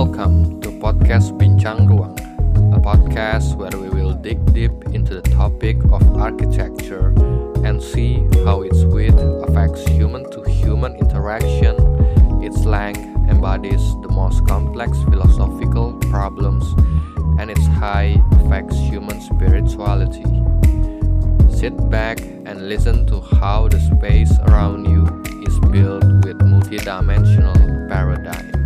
Welcome to podcast Bincang Ruang, a podcast where we will dig deep into the topic of architecture and see how its width affects human to human interaction. Its length embodies the most complex philosophical problems, and its height affects human spirituality. Sit back and listen to how the space around you is built with multidimensional paradigm.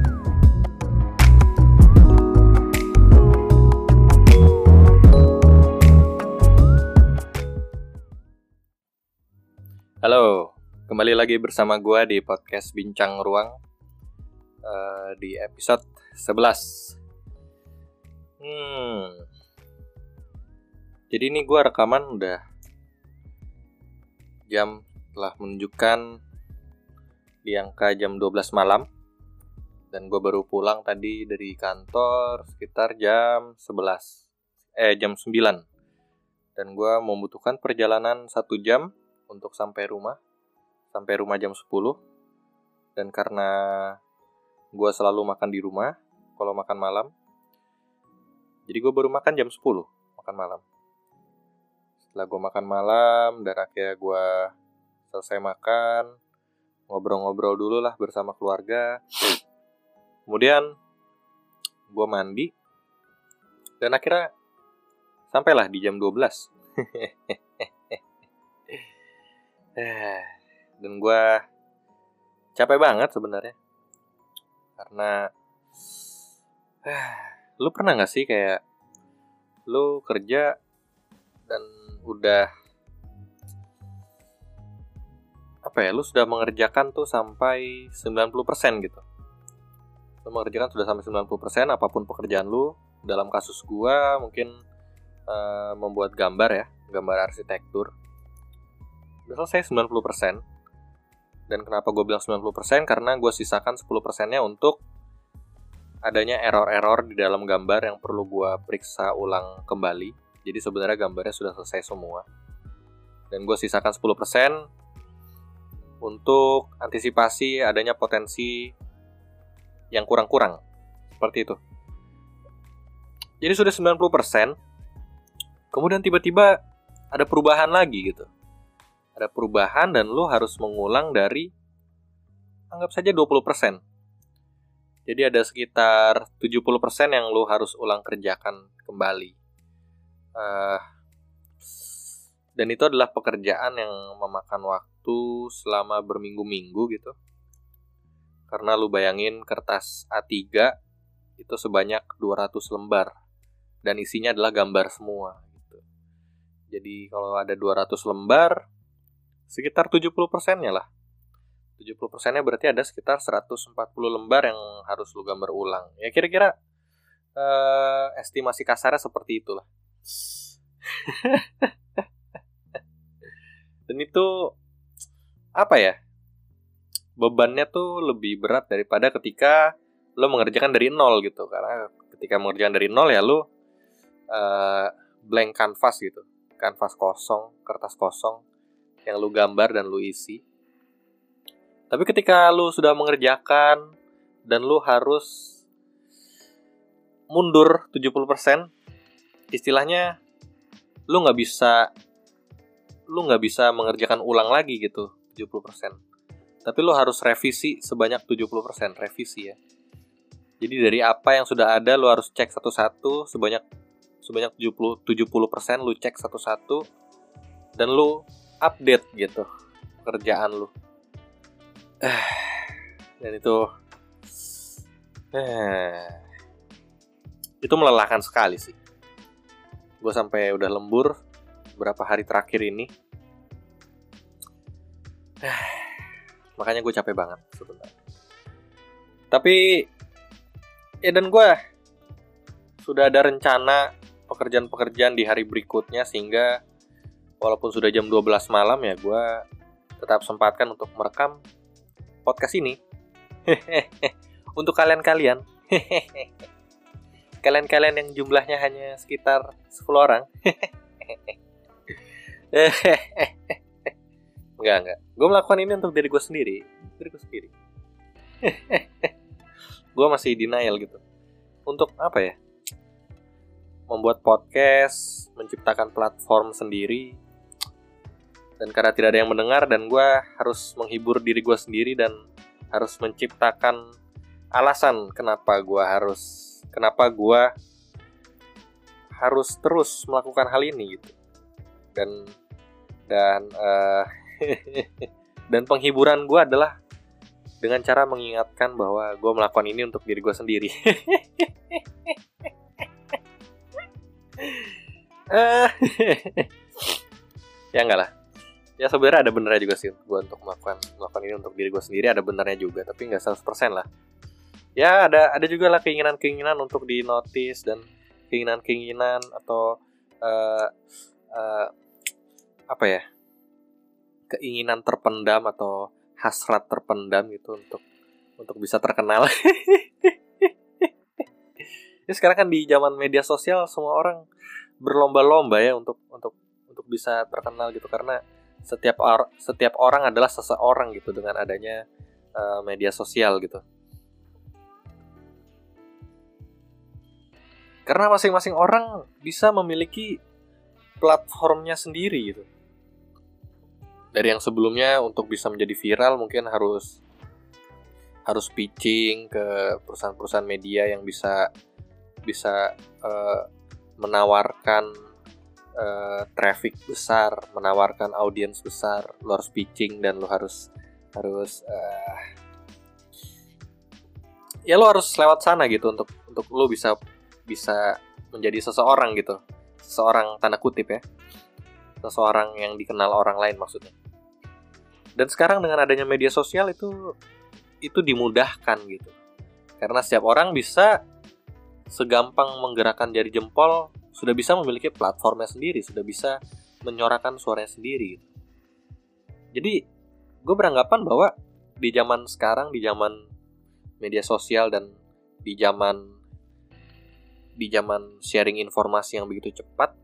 Kembali lagi bersama gue di podcast Bincang Ruang uh, di episode 11. Hmm. Jadi ini gue rekaman udah jam telah menunjukkan di angka jam 12 malam dan gue baru pulang tadi dari kantor sekitar jam 11 eh jam 9 dan gue membutuhkan perjalanan satu jam untuk sampai rumah sampai rumah jam 10 dan karena gue selalu makan di rumah kalau makan malam jadi gue baru makan jam 10 makan malam. Setelah gue makan malam dan akhirnya gue selesai makan ngobrol-ngobrol dulu lah bersama keluarga. Kemudian gue mandi dan akhirnya sampailah di jam 12 Eh, dan gue capek banget sebenarnya. Karena eh, lu pernah nggak sih kayak lu kerja dan udah apa ya lu sudah mengerjakan tuh sampai 90% gitu? Lu mengerjakan sudah sampai 90% apa pun pekerjaan lu dalam kasus gua mungkin uh, membuat gambar ya gambar arsitektur. Udah selesai 90% dan kenapa gue bilang 90% karena gue sisakan 10% nya untuk adanya error-error di dalam gambar yang perlu gue periksa ulang kembali. Jadi sebenarnya gambarnya sudah selesai semua. Dan gue sisakan 10% untuk antisipasi adanya potensi yang kurang-kurang. Seperti itu. Jadi sudah 90% kemudian tiba-tiba ada perubahan lagi gitu ada perubahan dan lo harus mengulang dari anggap saja 20%. Jadi ada sekitar 70% yang lo harus ulang kerjakan kembali. Uh, dan itu adalah pekerjaan yang memakan waktu selama berminggu-minggu gitu. Karena lu bayangin kertas A3 itu sebanyak 200 lembar dan isinya adalah gambar semua gitu. Jadi kalau ada 200 lembar sekitar 70 persennya lah. 70 persennya berarti ada sekitar 140 lembar yang harus lu gambar ulang. Ya kira-kira uh, estimasi kasarnya seperti itulah. Dan itu apa ya bebannya tuh lebih berat daripada ketika lo mengerjakan dari nol gitu. Karena ketika mengerjakan dari nol ya lo uh, blank canvas gitu. Kanvas kosong kertas kosong yang lu gambar dan lu isi. Tapi ketika lu sudah mengerjakan dan lu harus mundur 70%, istilahnya lu nggak bisa lu nggak bisa mengerjakan ulang lagi gitu 70%. Tapi lu harus revisi sebanyak 70% revisi ya. Jadi dari apa yang sudah ada lu harus cek satu-satu sebanyak sebanyak 70 70% lu cek satu-satu dan lu update gitu kerjaan lu. Dan itu itu melelahkan sekali sih. Gue sampai udah lembur beberapa hari terakhir ini. Makanya gue capek banget sebenarnya. Tapi ya dan gue sudah ada rencana pekerjaan-pekerjaan di hari berikutnya sehingga walaupun sudah jam 12 malam ya gue tetap sempatkan untuk merekam podcast ini. untuk kalian-kalian. Kalian-kalian yang jumlahnya hanya sekitar 10 orang. enggak, enggak. Gue melakukan ini untuk diri gue sendiri. Diri gue sendiri. gue masih denial gitu. untuk apa ya membuat podcast menciptakan platform sendiri dan karena tidak ada yang mendengar dan gue harus menghibur diri gue sendiri dan harus menciptakan alasan kenapa gue harus kenapa gue harus terus melakukan hal ini gitu. Dan dan uh, dan penghiburan gue adalah dengan cara mengingatkan bahwa gue melakukan ini untuk diri gue sendiri. Uh, ya enggak lah ya sebenarnya ada benernya juga sih gue untuk melakukan melakukan ini untuk diri gue sendiri ada benernya juga tapi nggak 100% lah. Ya ada ada juga lah keinginan keinginan untuk di notice dan keinginan keinginan atau uh, uh, apa ya keinginan terpendam atau hasrat terpendam gitu untuk untuk bisa terkenal. Ya sekarang kan di zaman media sosial semua orang berlomba-lomba ya untuk untuk untuk bisa terkenal gitu karena setiap or setiap orang adalah seseorang gitu dengan adanya uh, media sosial gitu. Karena masing-masing orang bisa memiliki platformnya sendiri gitu. Dari yang sebelumnya untuk bisa menjadi viral mungkin harus harus pitching ke perusahaan-perusahaan media yang bisa bisa uh, menawarkan uh, traffic besar, menawarkan audiens besar, lo harus pitching dan lo harus harus uh, ya lo harus lewat sana gitu untuk untuk lo bisa bisa menjadi seseorang gitu, seseorang tanda kutip ya, seseorang yang dikenal orang lain maksudnya. Dan sekarang dengan adanya media sosial itu itu dimudahkan gitu, karena setiap orang bisa segampang menggerakkan jari jempol sudah bisa memiliki platformnya sendiri, sudah bisa menyuarakan suaranya sendiri. Jadi gue beranggapan bahwa di zaman sekarang, di zaman media sosial dan di zaman di zaman sharing informasi yang begitu cepat,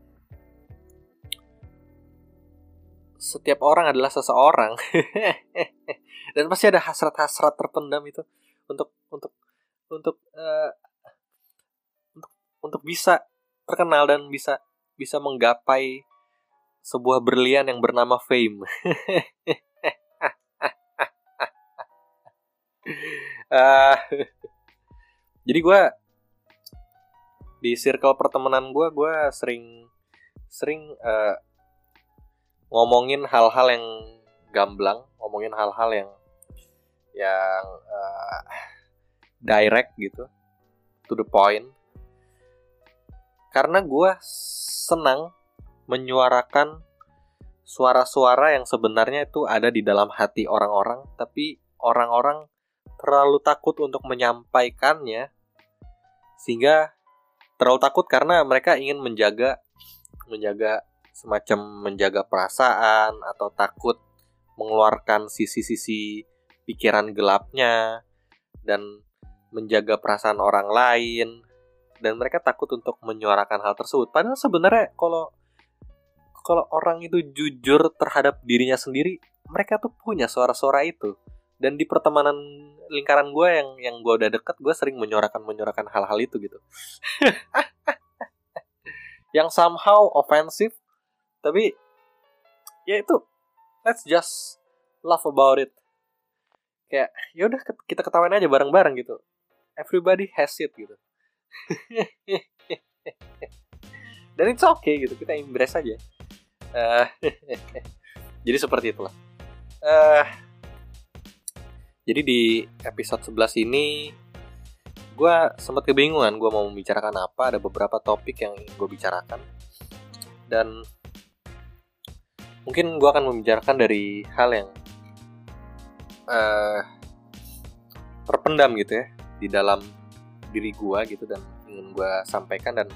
setiap orang adalah seseorang dan pasti ada hasrat-hasrat terpendam itu untuk untuk untuk uh, untuk untuk bisa terkenal dan bisa bisa menggapai sebuah berlian yang bernama fame. uh, jadi gue di circle pertemanan gue, gue sering sering uh, ngomongin hal-hal yang gamblang, ngomongin hal-hal yang yang uh, direct gitu, to the point karena gue senang menyuarakan suara-suara yang sebenarnya itu ada di dalam hati orang-orang, tapi orang-orang terlalu takut untuk menyampaikannya, sehingga terlalu takut karena mereka ingin menjaga menjaga semacam menjaga perasaan atau takut mengeluarkan sisi-sisi pikiran gelapnya dan menjaga perasaan orang lain dan mereka takut untuk menyuarakan hal tersebut. Padahal sebenarnya kalau kalau orang itu jujur terhadap dirinya sendiri, mereka tuh punya suara-suara itu. Dan di pertemanan lingkaran gue yang yang gue udah deket, gue sering menyuarakan menyuarakan hal-hal itu gitu. yang somehow offensive, tapi ya itu let's just laugh about it. Kayak yaudah kita ketawain aja bareng-bareng gitu. Everybody has it gitu. Dan it's okay gitu, kita embrace aja. Uh, jadi seperti itulah. Uh, jadi di episode 11 ini gue sempat kebingungan gue mau membicarakan apa. Ada beberapa topik yang gue bicarakan dan mungkin gue akan membicarakan dari hal yang uh, terpendam gitu ya di dalam diri gue gitu dan ingin gue sampaikan dan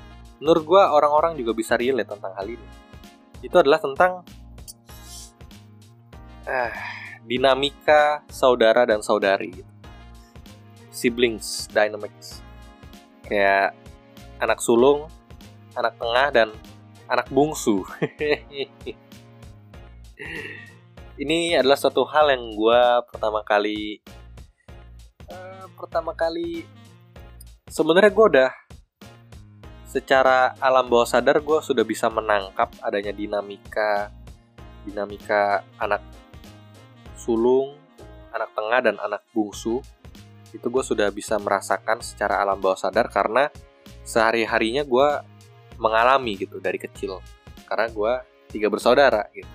menurut gue orang-orang juga bisa relate tentang hal ini. Itu adalah tentang uh, dinamika saudara dan saudari gitu. siblings dynamics. Kayak anak sulung anak tengah dan anak bungsu. Ini adalah suatu hal yang gue pertama kali uh, pertama kali sebenarnya gue udah secara alam bawah sadar gue sudah bisa menangkap adanya dinamika dinamika anak sulung anak tengah dan anak bungsu. Itu gue sudah bisa merasakan secara alam bawah sadar karena sehari harinya gue mengalami gitu dari kecil. Karena gue tiga bersaudara gitu.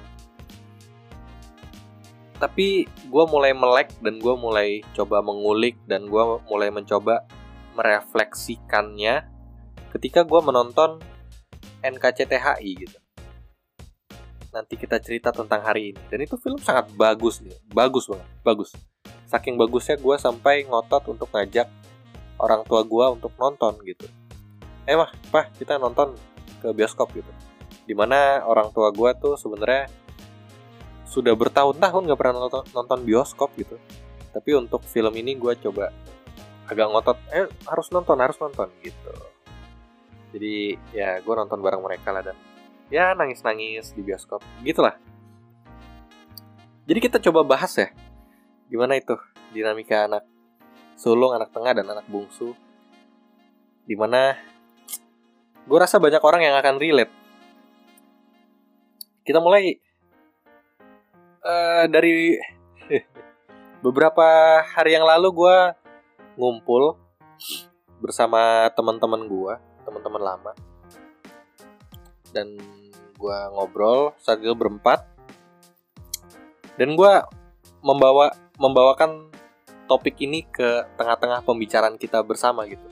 Tapi gue mulai melek dan gue mulai coba mengulik dan gue mulai mencoba merefleksikannya ketika gue menonton NKCTHI gitu. Nanti kita cerita tentang hari ini. Dan itu film sangat bagus nih. Bagus banget bagus. Saking bagusnya gue sampai ngotot untuk ngajak orang tua gue untuk nonton gitu. Eh mah pah kita nonton ke bioskop gitu. Di mana orang tua gue tuh sebenarnya sudah bertahun-tahun gak pernah nonton, nonton bioskop gitu. Tapi untuk film ini gue coba agak ngotot. Eh harus nonton harus nonton gitu. Jadi ya gue nonton bareng mereka lah dan ya nangis-nangis di bioskop gitulah. Jadi kita coba bahas ya gimana itu dinamika anak sulung anak tengah dan anak bungsu. Di mana gue rasa banyak orang yang akan relate. Kita mulai uh, dari beberapa hari yang lalu gue ngumpul bersama teman-teman gue teman-teman lama. Dan gue ngobrol itu berempat. Dan gue membawa membawakan topik ini ke tengah-tengah pembicaraan kita bersama gitu.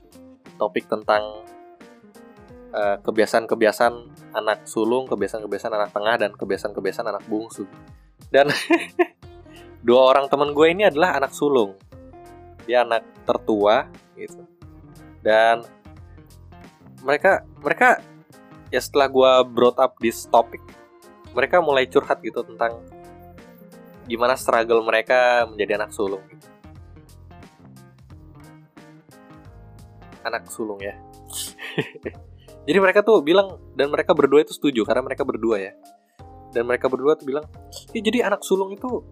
Topik tentang uh, kebiasaan-kebiasaan anak sulung kebiasaan-kebiasaan anak tengah dan kebiasaan-kebiasaan anak bungsu. Dan dua orang teman gue ini adalah anak sulung dia anak tertua gitu. Dan mereka mereka ya setelah gue brought up this topic mereka mulai curhat gitu tentang gimana struggle mereka menjadi anak sulung. Anak sulung ya. Jadi mereka tuh bilang dan mereka berdua itu setuju karena mereka berdua ya. Dan mereka berdua tuh bilang ya, jadi anak sulung itu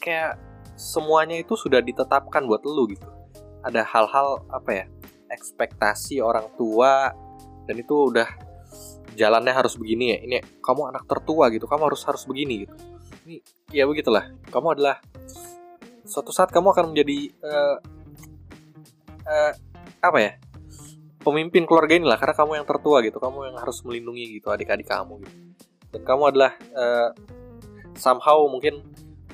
kayak semuanya itu sudah ditetapkan buat lu gitu. Ada hal-hal apa ya ekspektasi orang tua dan itu udah jalannya harus begini ya. Ini kamu anak tertua gitu kamu harus harus begini gitu. Ini ya begitulah. Kamu adalah suatu saat kamu akan menjadi uh, uh, apa ya pemimpin keluarga inilah karena kamu yang tertua gitu kamu yang harus melindungi gitu adik-adik kamu gitu. Dan kamu adalah uh, somehow mungkin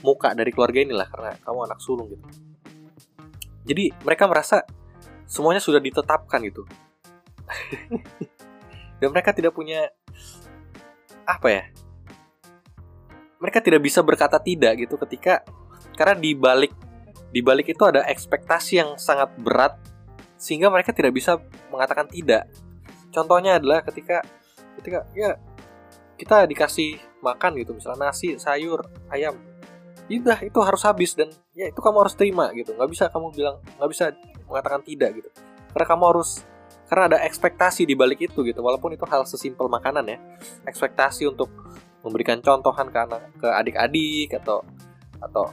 muka dari keluarga inilah karena kamu anak sulung gitu. Jadi mereka merasa semuanya sudah ditetapkan gitu. Dan mereka tidak punya apa ya mereka tidak bisa berkata tidak gitu ketika karena di balik di balik itu ada ekspektasi yang sangat berat sehingga mereka tidak bisa mengatakan tidak. Contohnya adalah ketika ketika ya kita dikasih makan gitu misalnya nasi sayur ayam udah itu harus habis dan ya itu kamu harus terima gitu. Nggak bisa kamu bilang nggak bisa mengatakan tidak gitu. Karena kamu harus karena ada ekspektasi di balik itu gitu. Walaupun itu hal sesimpel makanan ya. Ekspektasi untuk memberikan contohan ke anak ke adik-adik atau atau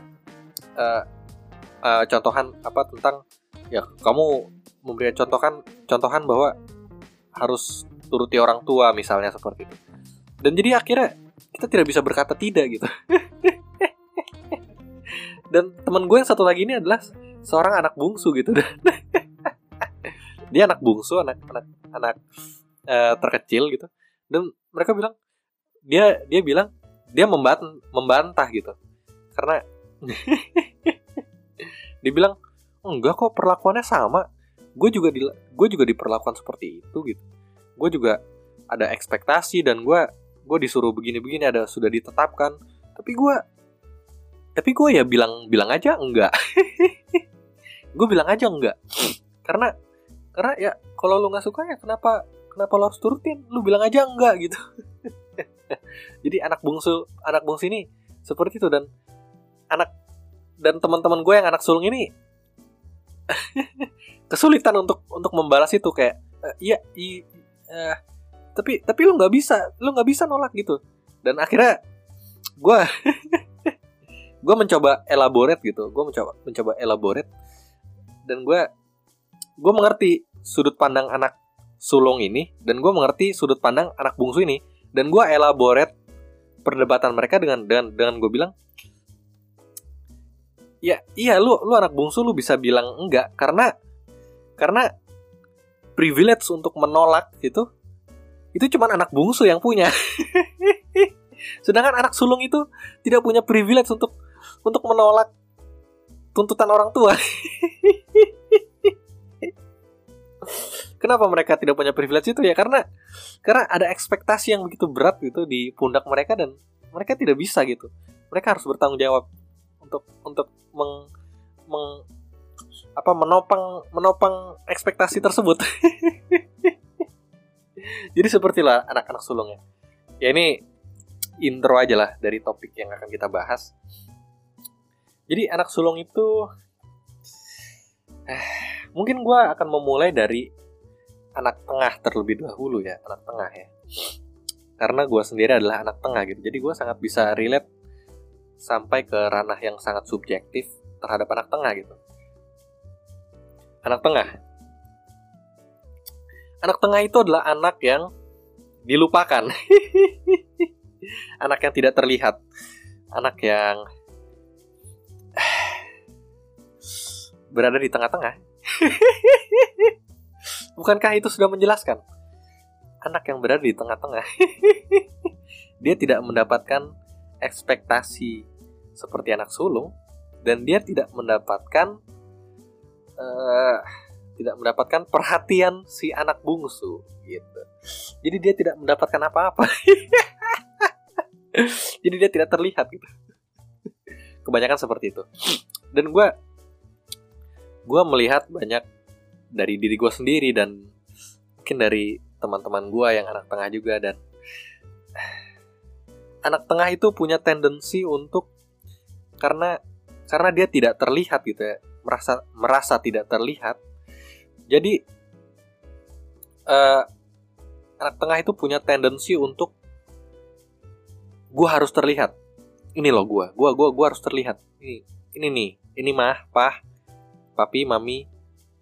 uh, uh, contohan apa tentang ya kamu memberikan contohan contohan bahwa harus turuti orang tua misalnya seperti itu. Dan jadi akhirnya kita tidak bisa berkata tidak gitu dan teman gue yang satu lagi ini adalah seorang anak bungsu gitu. Dia anak bungsu anak anak anak uh, terkecil gitu. Dan mereka bilang dia dia bilang dia membantah membantah gitu. Karena dia bilang enggak kok perlakuannya sama. Gue juga di gue juga diperlakukan seperti itu gitu. Gue juga ada ekspektasi dan gue gue disuruh begini-begini ada sudah ditetapkan. Tapi gue tapi gue ya bilang bilang aja enggak. Gue bilang aja enggak. Karena karena ya kalau lu nggak suka ya kenapa kenapa lo harus turutin? Lu bilang aja enggak gitu. Jadi anak bungsu anak bungsu ini seperti itu dan anak dan teman-teman gue yang anak sulung ini kesulitan untuk untuk membalas itu kayak uh, iya i, uh, tapi tapi lu nggak bisa lu nggak bisa nolak gitu. Dan akhirnya gue gue mencoba elaborate gitu. Gue mencoba mencoba elaborate. Dan gue gue mengerti sudut pandang anak sulung ini dan gue mengerti sudut pandang anak bungsu ini. Dan gue elaborate perdebatan mereka dengan dengan dengan gue bilang ya iya lu lu anak bungsu lu bisa bilang enggak. Karena karena privilege untuk menolak itu itu cuma anak bungsu yang punya. Sedangkan anak sulung itu tidak punya privilege untuk untuk menolak tuntutan orang tua Kenapa mereka tidak punya privilege itu ya? Karena karena ada ekspektasi yang begitu berat gitu di pundak mereka dan mereka tidak bisa gitu. Mereka harus bertanggung jawab untuk untuk meng, meng apa menopang menopang ekspektasi tersebut. Jadi sepertilah anak-anak sulung ya. Ya ini intro aja lah dari topik yang akan kita bahas. Jadi anak sulung itu eh, mungkin gue akan memulai dari anak tengah terlebih dahulu ya anak tengah ya. Karena gue sendiri adalah anak tengah gitu. Jadi gue sangat bisa relate sampai ke ranah yang sangat subjektif terhadap anak tengah gitu. Anak tengah. Anak tengah itu adalah anak yang dilupakan. Anak yang tidak terlihat. Anak yang berada di tengah-tengah Bukankah itu sudah menjelaskan? Anak yang berada di tengah-tengah. dia tidak mendapatkan ekspektasi seperti anak sulung dan dia tidak mendapatkan uh, tidak mendapatkan perhatian si anak bungsu gitu. Jadi dia tidak mendapatkan apa-apa. Jadi dia tidak terlihat gitu. Kebanyakan seperti itu. Dan gue gue melihat banyak dari diri gue sendiri dan mungkin dari teman-teman gue yang anak tengah juga dan anak tengah itu punya tendensi untuk karena karena dia tidak terlihat gitu ya merasa merasa tidak terlihat. Jadi uh, anak tengah itu punya tendensi untuk gue harus terlihat. Ini loh gue gue gue gue harus terlihat. Ini ini nih ini mah pah papi mami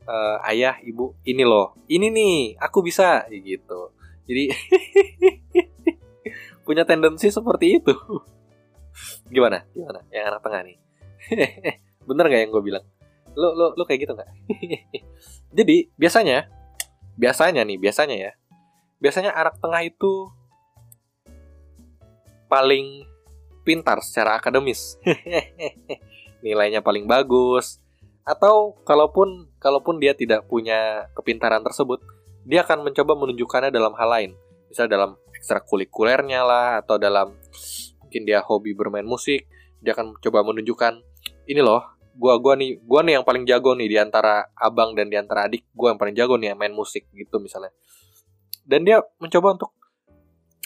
uh, ayah ibu ini loh. Ini nih aku bisa gitu. Jadi punya tendensi seperti itu. Gimana? Gimana? Yang anak tengah nih. Bener nggak yang gue bilang? Lo lo lo kayak gitu nggak? Jadi biasanya biasanya nih biasanya ya. Biasanya anak tengah itu paling pintar secara akademis. Nilainya paling bagus atau kalaupun kalaupun dia tidak punya kepintaran tersebut, dia akan mencoba menunjukkannya dalam hal lain. Misal dalam ekstrakurikulernya lah atau dalam mungkin dia hobi bermain musik, dia akan coba menunjukkan ini loh, gua gua nih, gua nih yang paling jago nih di antara abang dan di antara adik, gua yang paling jago nih main musik gitu misalnya. Dan dia mencoba untuk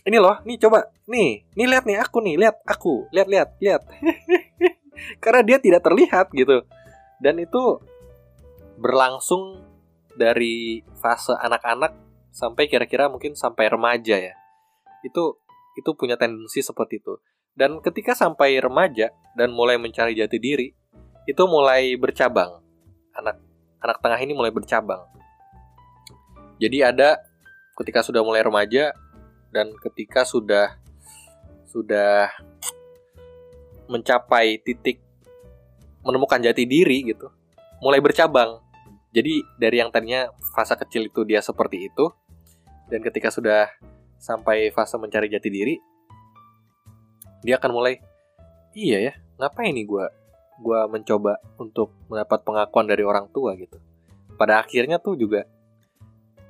ini loh, nih coba, nih, nih lihat nih aku nih, lihat aku, lihat lihat lihat. Karena dia tidak terlihat gitu dan itu berlangsung dari fase anak-anak sampai kira-kira mungkin sampai remaja ya. Itu itu punya tendensi seperti itu. Dan ketika sampai remaja dan mulai mencari jati diri itu mulai bercabang. Anak anak tengah ini mulai bercabang. Jadi ada ketika sudah mulai remaja dan ketika sudah sudah mencapai titik menemukan jati diri gitu mulai bercabang. Jadi dari yang tadinya fase kecil itu dia seperti itu dan ketika sudah sampai fase mencari jati diri dia akan mulai iya ya ngapain nih gue gue mencoba untuk mendapat pengakuan dari orang tua gitu. Pada akhirnya tuh juga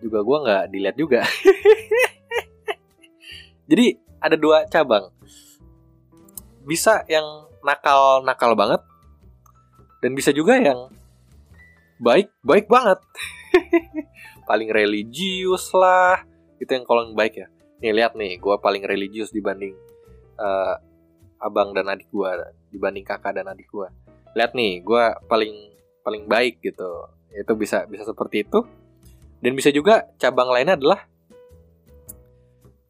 juga gue nggak dilihat juga. Jadi ada dua cabang. Bisa yang nakal nakal banget dan bisa juga yang baik baik banget. Paling religius lah. Itu yang kalau yang baik ya. Nih lihat nih gue paling religius dibanding uh, abang dan adik gue dibanding kakak dan adik gue lihat nih gue paling paling baik gitu. Itu bisa bisa seperti itu. Dan bisa juga cabang lainnya adalah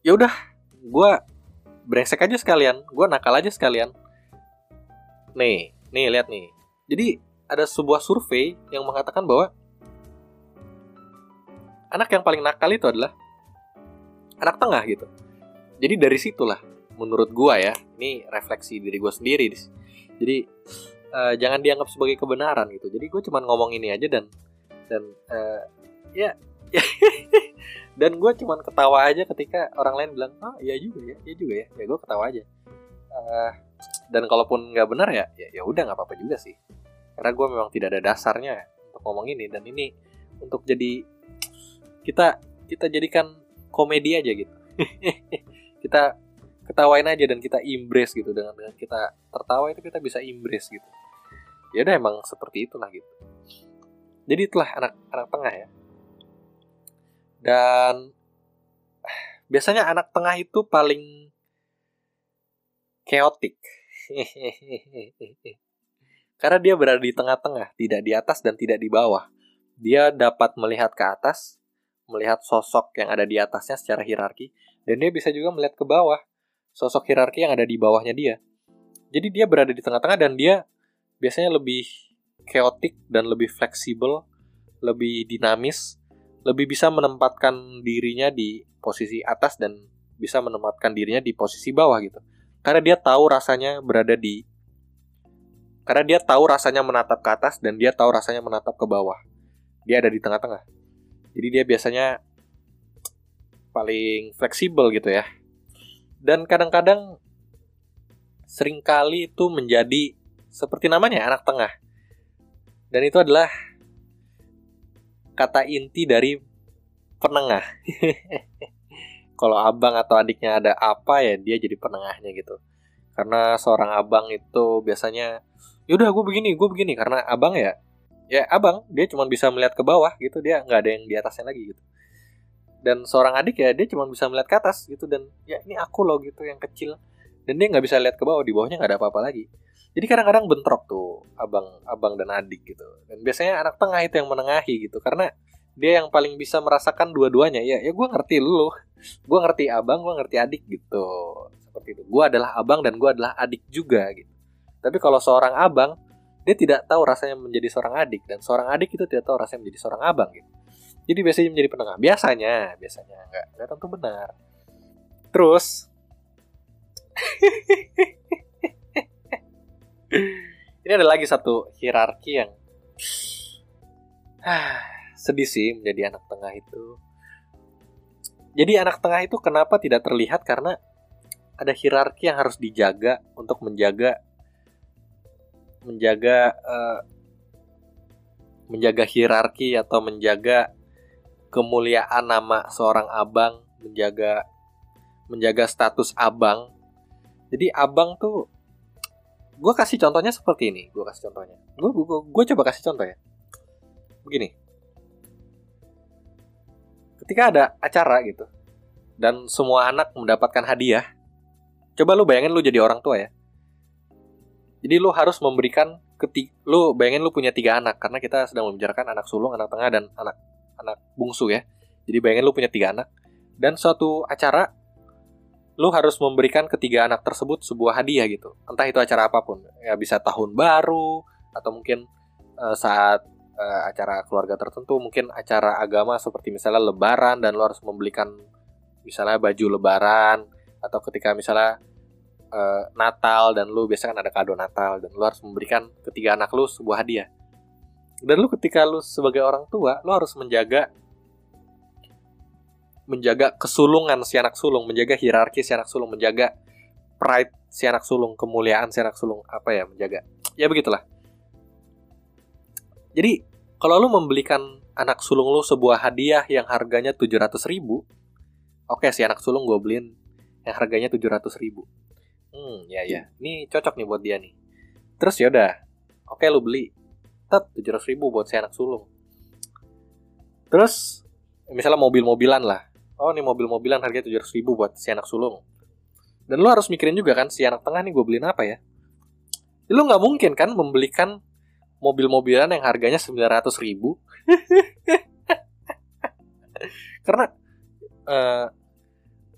ya udah gue brengsek aja sekalian. Gue nakal aja sekalian. Nih nih lihat nih jadi ada sebuah survei yang mengatakan bahwa anak yang paling nakal itu adalah anak tengah gitu. Jadi dari situlah menurut gua ya ini refleksi diri gua sendiri jadi uh, jangan dianggap sebagai kebenaran gitu. Jadi gue cuman ngomong ini aja dan dan uh, ya dan gue cuman ketawa aja ketika orang lain bilang oh iya juga ya iya juga ya. Ya gue ketawa aja. Uh, dan kalaupun nggak benar ya ya ya udah nggak apa-apa juga sih. Karena gue memang tidak ada dasarnya untuk ngomong ini. Dan ini untuk jadi kita kita jadikan komedi aja gitu. Kita ketawain aja dan kita embrace gitu. Dengan dengan kita tertawa itu kita bisa embrace gitu. Ya udah emang seperti itulah gitu. Jadi itulah anak anak tengah ya. Dan biasanya anak tengah itu paling chaotic karena dia berada di tengah-tengah tidak di atas dan tidak di bawah dia dapat melihat ke atas melihat sosok yang ada di atasnya secara hierarki dan dia bisa juga melihat ke bawah sosok hierarki yang ada di bawahnya dia. Jadi dia berada di tengah-tengah dan dia biasanya lebih chaotic dan lebih fleksibel, lebih dinamis, lebih bisa menempatkan dirinya di posisi atas dan bisa menempatkan dirinya di posisi bawah gitu. Karena dia tahu rasanya berada di karena dia tahu rasanya menatap ke atas dan dia tahu rasanya menatap ke bawah. Dia ada di tengah-tengah. Jadi dia biasanya paling fleksibel gitu ya dan kadang-kadang sering kali itu menjadi seperti namanya anak tengah. Dan itu adalah kata inti dari penengah. Kalau abang atau adiknya ada apa ya dia jadi penengahnya gitu. Karena seorang abang itu biasanya yaudah gue begini, gue begini. Karena abang ya ya abang dia cuma bisa melihat ke bawah gitu dia nggak ada yang di atasnya lagi gitu. Dan seorang adik ya dia cuma bisa melihat ke atas gitu dan ya ini aku loh gitu yang kecil. Dan dia nggak bisa lihat ke bawah di bawahnya nggak ada apa-apa lagi. Jadi kadang-kadang bentrok tuh abang abang dan adik gitu. Dan biasanya anak tengah itu yang menengahi gitu karena dia yang paling bisa merasakan dua-duanya. Ya ya gue ngerti lu. Gue ngerti abang gue ngerti adik gitu. Seperti itu. Gue adalah abang dan gue adalah adik juga gitu. Tapi kalau seorang abang dia tidak tahu rasanya menjadi seorang adik. Dan seorang adik itu tidak tahu rasanya menjadi seorang abang gitu. Jadi biasanya menjadi penengah. Biasanya, biasanya. Nggak nggak tentu benar. Terus ini ada lagi satu hierarki yang sedih sih menjadi anak tengah itu. Jadi anak tengah itu kenapa tidak terlihat karena ada hierarki yang harus dijaga untuk menjaga menjaga uh, menjaga hierarki atau menjaga kemuliaan nama seorang abang, menjaga menjaga status abang. Jadi abang tuh gue kasih contohnya seperti ini, gue kasih contohnya. Gue gue coba kasih contoh ya. Begini. Ketika ada acara gitu dan semua anak mendapatkan hadiah, coba lu bayangin lu jadi orang tua ya. Jadi lu harus memberikan ketik lu bayangin lu punya tiga anak karena kita sedang membicarakan anak sulung, anak tengah dan anak anak bungsu ya. Jadi bayangin lu punya tiga anak. Dan suatu acara, lu harus memberikan ketiga anak tersebut sebuah hadiah gitu. Entah itu acara apa pun. Ya bisa tahun baru, atau mungkin uh, saat uh, acara keluarga tertentu, mungkin acara agama seperti misalnya lebaran, dan lu harus membelikan misalnya baju lebaran, atau ketika misalnya uh, Natal, dan lu biasanya kan ada kado Natal, dan lu harus memberikan ketiga anak lu sebuah hadiah. Dan lu ketika lu sebagai orang tua lu harus menjaga menjaga kesulungan si anak sulung menjaga hierarki si anak sulung menjaga pride si anak sulung kemuliaan si anak sulung apa ya menjaga. Ya begitulah. Jadi kalau lu membelikan anak sulung lu sebuah hadiah yang harganya 700 ribu oke si anak sulung gue beliin yang harganya 700 ribu. Hmm ya ya. Ini cocok nih buat dia nih. Terus ya udah oke lu beli. Tet 700 ribu buat si anak sulung. Terus misalnya mobil-mobilan lah. Oh ini mobil-mobilan harganya 700 ribu buat si anak sulung. Dan lo harus mikirin juga kan si anak tengah nih gue beliin apa ya? Lo nggak mungkin kan membelikan mobil-mobilan yang harganya 900 ribu. Karena uh,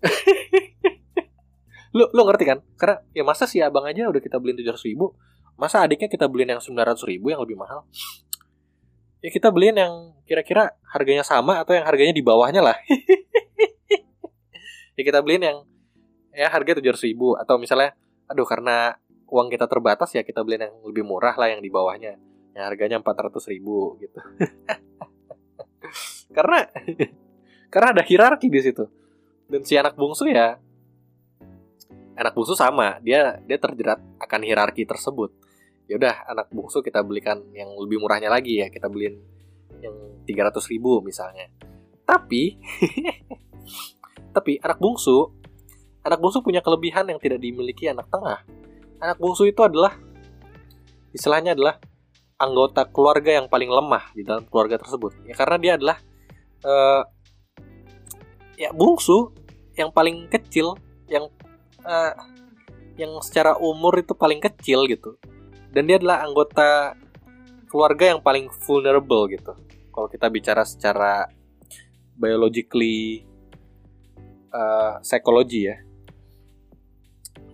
lu lu ngerti kan? Karena ya masa si abang aja udah kita beliin 700 ribu masa adiknya kita beliin yang 900 ribu yang lebih mahal? Ya kita beliin yang kira-kira harganya sama atau yang harganya di bawahnya lah. Ya kita beliin yang ya harga tujuh ratus ribu atau misalnya aduh karena uang kita terbatas ya kita beliin yang lebih murah lah yang di bawahnya yang harganya empat ratus ribu gitu. Karena karena ada hierarki di situ. Dan si anak bungsu ya anak bungsu sama dia dia terjerat akan hierarki tersebut. Ya udah anak bungsu kita belikan yang lebih murahnya lagi ya kita beliin yang 300 ribu misalnya. Tapi tapi anak bungsu anak bungsu punya kelebihan yang tidak dimiliki anak tengah. Anak bungsu itu adalah istilahnya adalah anggota keluarga yang paling lemah di dalam keluarga tersebut. Ya karena dia adalah uh, ya bungsu yang paling kecil yang uh, yang secara umur itu paling kecil gitu. Dan dia adalah anggota keluarga yang paling vulnerable gitu. Kalau kita bicara secara biologically uh, psikologi ya.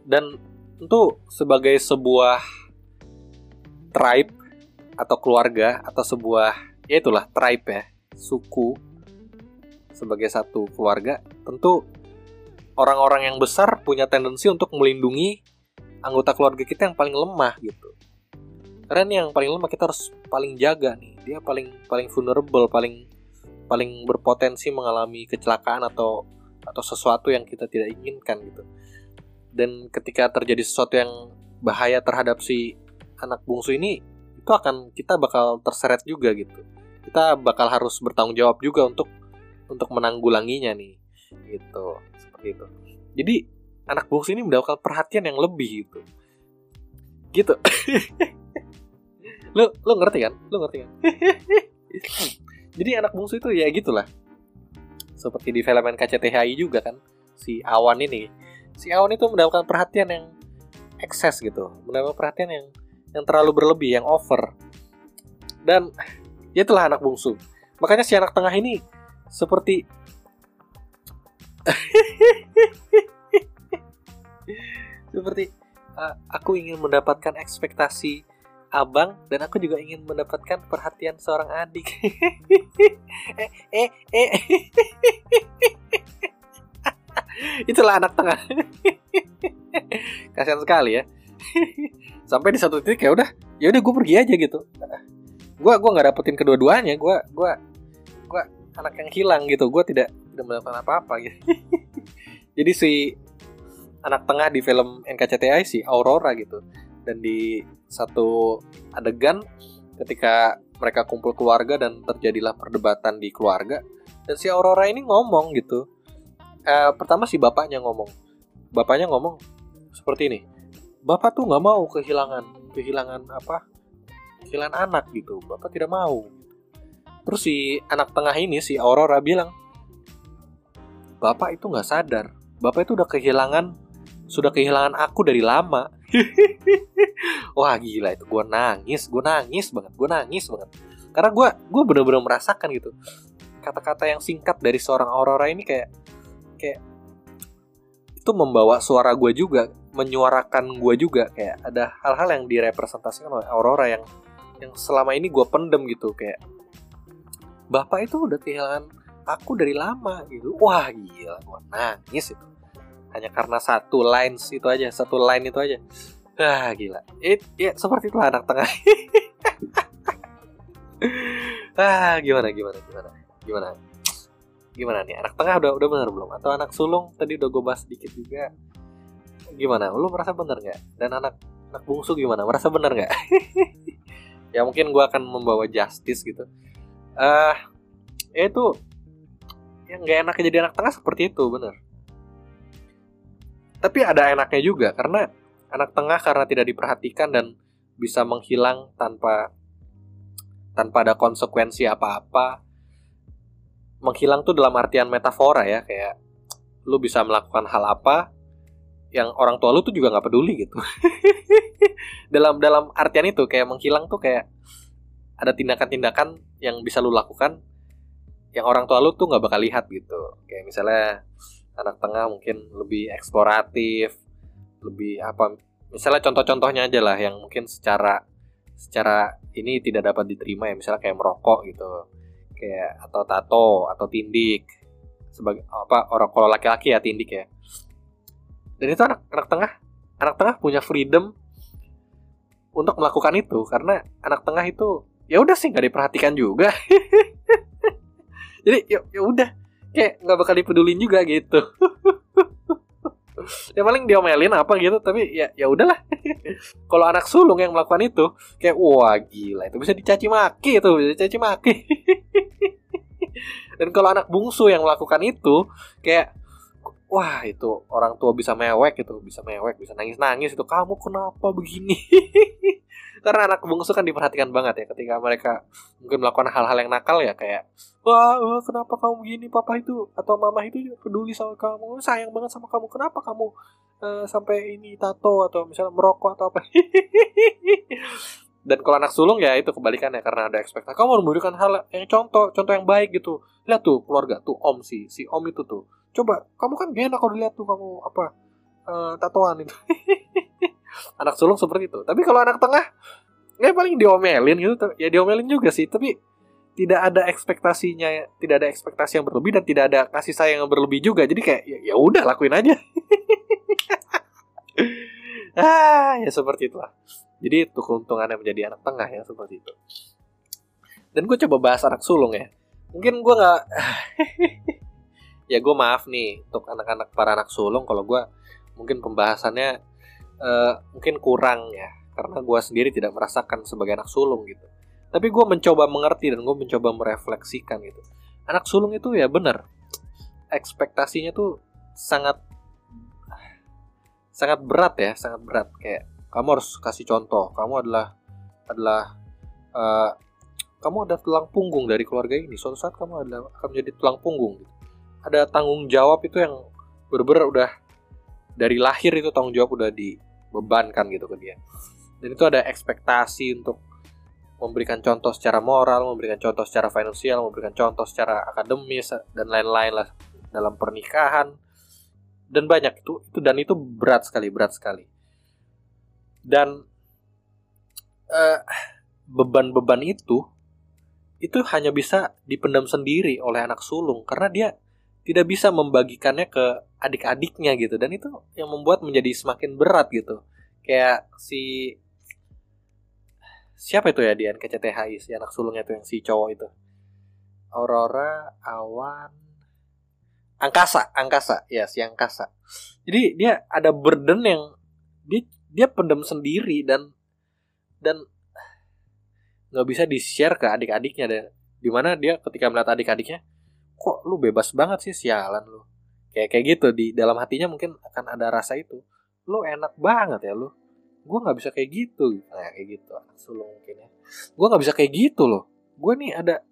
Dan tentu sebagai sebuah tribe atau keluarga atau sebuah ya itulah tribe ya suku sebagai satu keluarga tentu orang-orang yang besar punya tendensi untuk melindungi anggota keluarga kita yang paling lemah gitu. Karena nih yang paling lemah kita harus paling jaga nih. Dia paling paling vulnerable paling paling berpotensi mengalami kecelakaan atau atau sesuatu yang kita tidak inginkan gitu. Dan ketika terjadi sesuatu yang bahaya terhadap si anak bungsu ini itu akan kita bakal terseret juga gitu. Kita bakal harus bertanggung jawab juga untuk untuk menanggulanginya nih gitu. Seperti itu. Jadi anak bungsu ini mendapatkan perhatian yang lebih gitu. Gitu. Lu lu ngerti kan? Lu ngerti kan? Jadi anak bungsu itu ya gitulah. Seperti di film KCTHI juga kan si Awan ini. Si Awan itu mendapatkan perhatian yang ekses gitu. Mendapatkan perhatian yang yang terlalu berlebih yang over dan ya itulah anak bungsu makanya si anak tengah ini seperti seperti uh, aku ingin mendapatkan ekspektasi abang dan aku juga ingin mendapatkan perhatian seorang adik. eh, eh, eh. Itulah anak tengah. Kasihan sekali ya. Sampai di satu titik ya udah, ya udah gue pergi aja gitu. Gue gua nggak dapetin kedua-duanya. Gue gue gue anak yang hilang gitu. Gue tidak tidak mendapatkan apa-apa gitu. Jadi si anak tengah di film NKCTI si Aurora gitu dan di satu adegan ketika mereka kumpul keluarga dan terjadilah perdebatan di keluarga dan si Aurora ini ngomong gitu eh, pertama si bapaknya ngomong bapaknya ngomong seperti ini bapak tuh nggak mau kehilangan kehilangan apa? Kehilangan anak gitu. Bapak tidak mau. Terus si anak tengah ini si Aurora bilang bapak itu nggak sadar. Bapak itu udah kehilangan sudah kehilangan aku dari lama. Wah gila itu. Gue nangis gue nangis banget gue nangis banget. Karena gue gue bener-bener merasakan gitu. Kata-kata yang singkat dari seorang Aurora ini kayak kayak itu membawa suara gue juga menyuarakan gue juga kayak ada hal-hal yang direpresentasikan oleh Aurora yang yang selama ini gue pendem gitu kayak bapak itu udah kehilangan aku dari lama gitu. Wah gila gue nangis itu. Hanya karena satu lines itu aja satu line itu aja. Ah gila. It ya seperti itu anak tengah. Ah gimana gimana gimana gimana? Gimana nih anak tengah udah udah benar belum? Atau anak sulung? Tadi udah gue bahas sedikit juga gimana? Lu merasa benar nggak? Dan anak anak bungsu gimana? Merasa benar nggak? Ya mungkin gue akan membawa justice gitu. Ah uh, ya itu yang nggak enak jadi anak tengah seperti itu bener. Tapi ada enaknya juga karena anak tengah karena tidak diperhatikan dan bisa menghilang tanpa tanpa ada konsekuensi apa-apa. Menghilang tuh dalam artian metafora ya, kayak lu bisa melakukan hal apa yang orang tua lu tuh juga nggak peduli gitu. dalam dalam artian itu kayak menghilang tuh kayak ada tindakan-tindakan yang bisa lu lakukan yang orang tua lu tuh nggak bakal lihat gitu. Kayak misalnya anak tengah mungkin lebih eksploratif lebih apa misalnya contoh-contohnya aja lah yang mungkin secara secara ini tidak dapat diterima ya misalnya kayak merokok gitu kayak atau tato atau tindik sebagai apa orang kalau laki-laki ya tindik ya dan itu anak anak tengah anak tengah punya freedom untuk melakukan itu karena anak tengah itu ya udah sih nggak diperhatikan juga. Jadi ya ya udah kayak nggak bakal dipedulin juga gitu. Ya paling diomelin apa gitu tapi ya ya udahlah. Kalau anak sulung yang melakukan itu kayak wah gila itu bisa dicaci maki itu bisa dicaci maki. Dan kalau anak bungsu yang melakukan itu kayak wah itu orang tua bisa mewek gitu bisa mewek bisa nangis nangis itu kamu kenapa begini? Karena anak bungsu kan diperhatikan banget ya ketika mereka mungkin melakukan hal-hal yang nakal ya kayak wah, wah kenapa kamu begini? Papa itu atau mama itu peduli sama kamu sayang banget sama kamu kenapa kamu uh, sampai ini tato atau misalnya merokok atau apa? Dan kalau anak sulung ya itu kebalikannya karena ada ekspektasi kamu memberikan hal yang contoh contoh yang baik gitu. Lihat tuh keluarga tuh om si si om itu tuh coba kamu kan gak enak kalau dilihat tuh kamu apa uh, tatoan itu. Anak sulung seperti itu. Tapi kalau anak tengah ya paling diomelin gitu. Ya diomelin juga sih tapi tidak ada ekspektasinya tidak ada ekspektasi yang berlebih dan tidak ada kasih sayang yang berlebih juga. Jadi kayak ya, ya udah lakuin aja. Ah ya seperti itulah. Jadi itu keuntungannya menjadi anak tengah ya seperti itu. Dan gue coba bahas anak sulung ya. Mungkin gue nggak ya gue maaf nih untuk anak-anak para anak sulung kalau gue mungkin pembahasannya uh, mungkin kurang ya karena gue sendiri tidak merasakan sebagai anak sulung gitu. Tapi gue mencoba mengerti dan gue mencoba merefleksikan gitu. Anak sulung itu ya bener ekspektasinya tuh sangat sangat berat ya sangat berat. Kayak kamu harus kasih contoh kamu adalah adalah uh, kamu ada tulang punggung dari keluarga ini. Suatu saat kamu adalah akan menjadi tulang punggung gitu. Ada tanggung jawab itu yang bener-bener udah dari lahir itu tanggung jawab udah dibebankan gitu ke dia. Dan itu ada ekspektasi untuk memberikan contoh secara moral, memberikan contoh secara finansial, memberikan contoh secara akademis dan lain-lain lah dalam pernikahan. Dan banyak itu itu dan itu berat sekali berat sekali. Dan beban beban-beban itu itu hanya bisa dipendam sendiri oleh anak sulung karena dia tidak bisa membagikannya ke adik-adiknya gitu. Dan itu yang membuat menjadi semakin berat gitu. Kayak si siapa itu ya di NKCTHI si anak sulungnya itu yang si cowok itu? Aurora Awan Angkasa Angkasa. Ya si Angkasa. Jadi dia ada burden yang dia dia pendem sendiri dan dan nggak bisa di share ke adik-adiknya. Deh di mana dia ketika melihat adik-adiknya kok lu bebas banget sih sialan lu? Kayak kayak gitu di dalam hatinya mungkin akan ada rasa itu. Lu enak banget ya lu. Gue nggak bisa kayak gitu. Nah kayak gitu. Sulung mungkin ya. Gue nggak bisa kayak gitu loh. Gue nih ada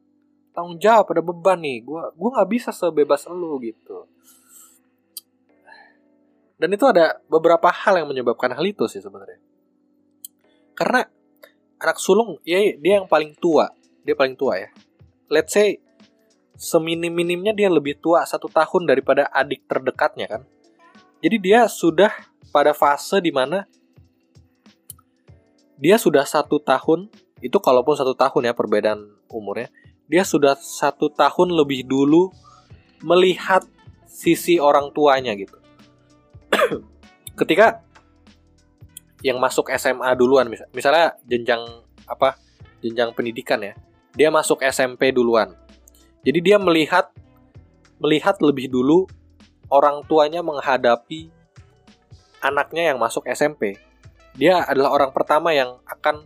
tanggung jawab ada beban nih. Gue gue nggak bisa sebebas lu gitu. Dan itu ada beberapa hal yang menyebabkan hal itu sih sebenarnya. Karena anak sulung ya dia yang paling tua. Dia paling tua ya. Let's say seminim-minimnya dia lebih tua satu tahun daripada adik terdekatnya kan? Jadi dia sudah pada fase di mana dia sudah satu tahun itu kalaupun satu tahun ya perbedaan umurnya dia sudah satu tahun lebih dulu melihat sisi orang tuanya gitu. Ketika yang masuk SMA duluan misalnya jenjang apa? Jenjang pendidikan ya. Dia masuk SMP duluan jadi dia melihat melihat lebih dulu orang tuanya menghadapi anaknya yang masuk SMP dia adalah orang pertama yang akan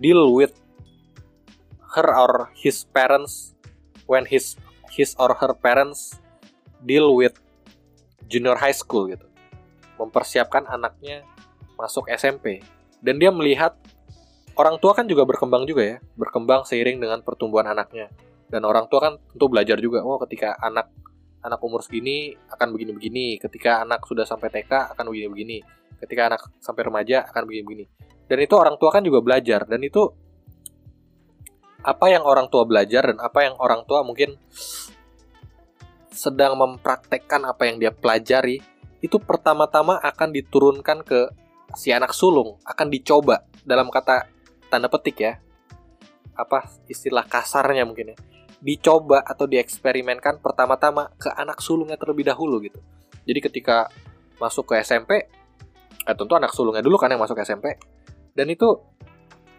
deal with her or his parents when his his or her parents deal with junior high school gitu. Mempersiapkan anaknya masuk SMP dan dia melihat orang tua kan juga berkembang juga ya berkembang seiring dengan pertumbuhan anaknya dan orang tua kan tentu belajar juga oh ketika anak anak umur segini akan begini-begini ketika anak sudah sampai TK akan begini-begini ketika anak sampai remaja akan begini-begini. Dan itu orang tua kan juga belajar dan itu apa yang orang tua belajar dan apa yang orang tua mungkin sedang mempraktekkan apa yang dia pelajari itu pertama-tama akan diturunkan ke si anak sulung akan dicoba dalam kata tanda petik ya apa istilah kasarnya mungkin ya dicoba atau dieksperimenkan pertama-tama ke anak sulungnya terlebih dahulu gitu. Jadi ketika masuk ke SMP eh, tentu anak sulungnya dulu kan yang masuk SMP dan itu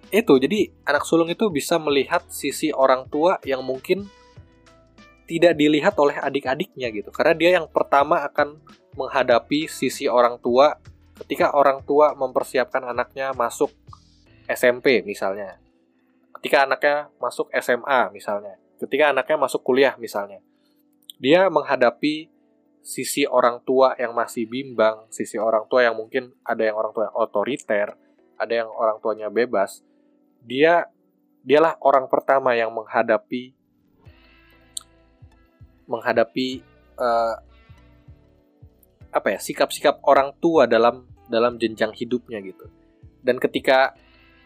itu jadi anak sulung itu bisa melihat sisi orang tua yang mungkin tidak dilihat oleh adik-adiknya gitu. Karena dia yang pertama akan menghadapi sisi orang tua ketika orang tua mempersiapkan anaknya masuk SMP misalnya. Ketika anaknya masuk SMA misalnya, ketika anaknya masuk kuliah misalnya, dia menghadapi sisi orang tua yang masih bimbang, sisi orang tua yang mungkin ada yang orang tua yang otoriter, ada yang orang tuanya bebas. Dia dialah orang pertama yang menghadapi menghadapi uh, apa ya sikap-sikap orang tua dalam dalam jenjang hidupnya gitu. Dan ketika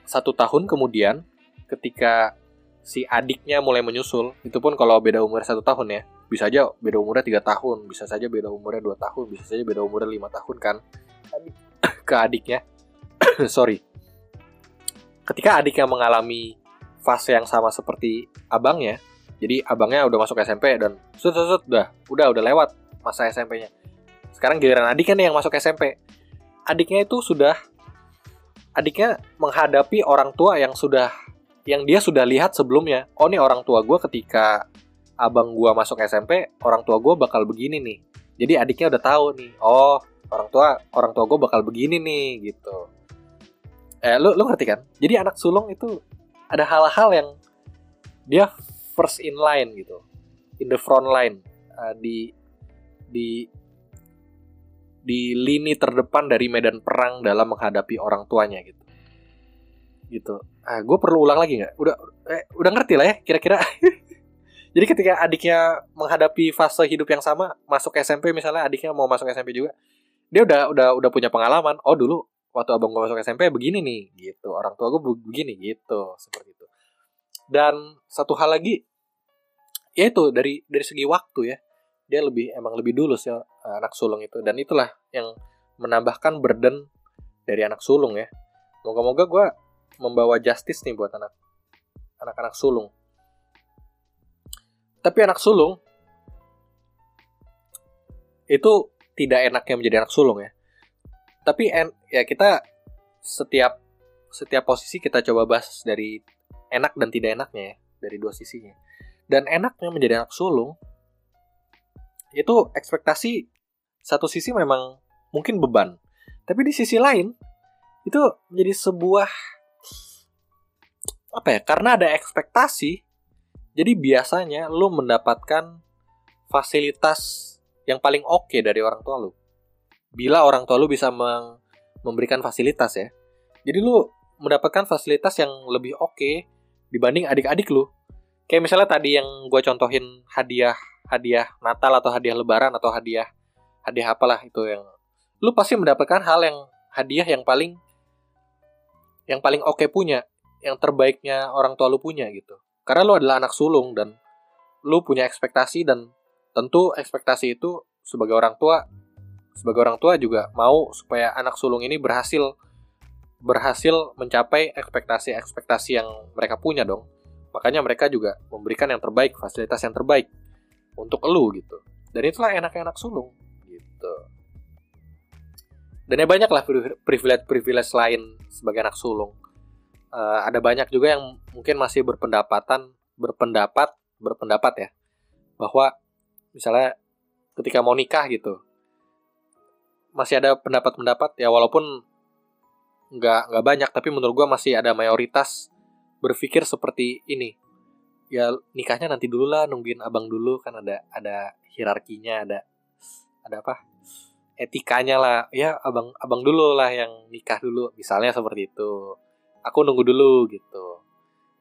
satu tahun kemudian ketika si adiknya mulai menyusul. Itu pun kalau beda umur satu tahun ya. Bisa aja beda umurnya tiga tahun bisa saja beda umurnya dua tahun bisa saja beda umurnya lima tahun kan. Ke adiknya. Sorry. Ketika adiknya mengalami fase yang sama seperti abangnya jadi abangnya udah masuk SMP dan sud sud, sud udah udah udah lewat masa SMP-nya sekarang giliran adiknya nih yang masuk SMP adiknya itu sudah adiknya menghadapi orang tua yang sudah yang dia sudah lihat sebelumnya. Oh nih orang tua gue ketika abang gue masuk SMP, orang tua gue bakal begini nih. Jadi adiknya udah tahu nih. Oh orang tua orang tua gue bakal begini nih gitu. Eh lu lu ngerti kan? Jadi anak sulung itu ada hal-hal yang dia first in line gitu, in the front line uh, di di di lini terdepan dari medan perang dalam menghadapi orang tuanya gitu gitu. Ah gue perlu ulang lagi nggak? Udah eh, udah ngerti lah ya kira-kira. Jadi ketika adiknya menghadapi fase hidup yang sama masuk SMP misalnya adiknya mau masuk SMP juga dia udah udah udah punya pengalaman oh dulu waktu abang gue masuk SMP begini nih gitu. Orang tua gue begini gitu seperti itu. Dan satu hal lagi ya itu dari dari segi waktu ya dia lebih emang lebih dulu sih anak sulung itu. Dan itulah yang menambahkan burden dari anak sulung ya. Moga-moga gue membawa justice nih buat anak anak-anak sulung. Tapi anak sulung itu tidak enaknya menjadi anak sulung ya. Tapi en, ya kita setiap setiap posisi kita coba bahas dari enak dan tidak enaknya ya, dari dua sisinya. Dan enaknya menjadi anak sulung itu ekspektasi satu sisi memang mungkin beban. Tapi di sisi lain itu menjadi sebuah apa ya? Karena ada ekspektasi. Jadi biasanya lu mendapatkan fasilitas yang paling oke okay dari orang tua lu. Bila orang tua lu bisa memberikan fasilitas ya. Jadi lu mendapatkan fasilitas yang lebih oke okay dibanding adik-adik lu. Kayak misalnya tadi yang gue contohin hadiah hadiah Natal atau hadiah Lebaran atau hadiah hadiah apalah itu yang lu pasti mendapatkan hal yang hadiah yang paling yang paling oke okay punya yang terbaiknya orang tua lu punya gitu. Karena lu adalah anak sulung dan lu punya ekspektasi dan tentu ekspektasi itu sebagai orang tua sebagai orang tua juga mau supaya anak sulung ini berhasil berhasil mencapai ekspektasi-ekspektasi yang mereka punya dong. Makanya mereka juga memberikan yang terbaik, fasilitas yang terbaik untuk lu gitu. Dan itulah enak-enak sulung gitu. Dan ya banyak lah privilege-privilege lain sebagai anak sulung uh, ada banyak juga yang mungkin masih berpendapatan berpendapat berpendapat ya bahwa misalnya ketika mau nikah gitu masih ada pendapat-pendapat ya walaupun nggak nggak banyak tapi menurut gue masih ada mayoritas berpikir seperti ini. Ya nikahnya nanti dulu lah nungguin abang dulu kan ada ada hierarkinya ada ada apa etikanya lah. Ya abang abang dulu lah yang nikah dulu misalnya seperti itu aku nunggu dulu gitu.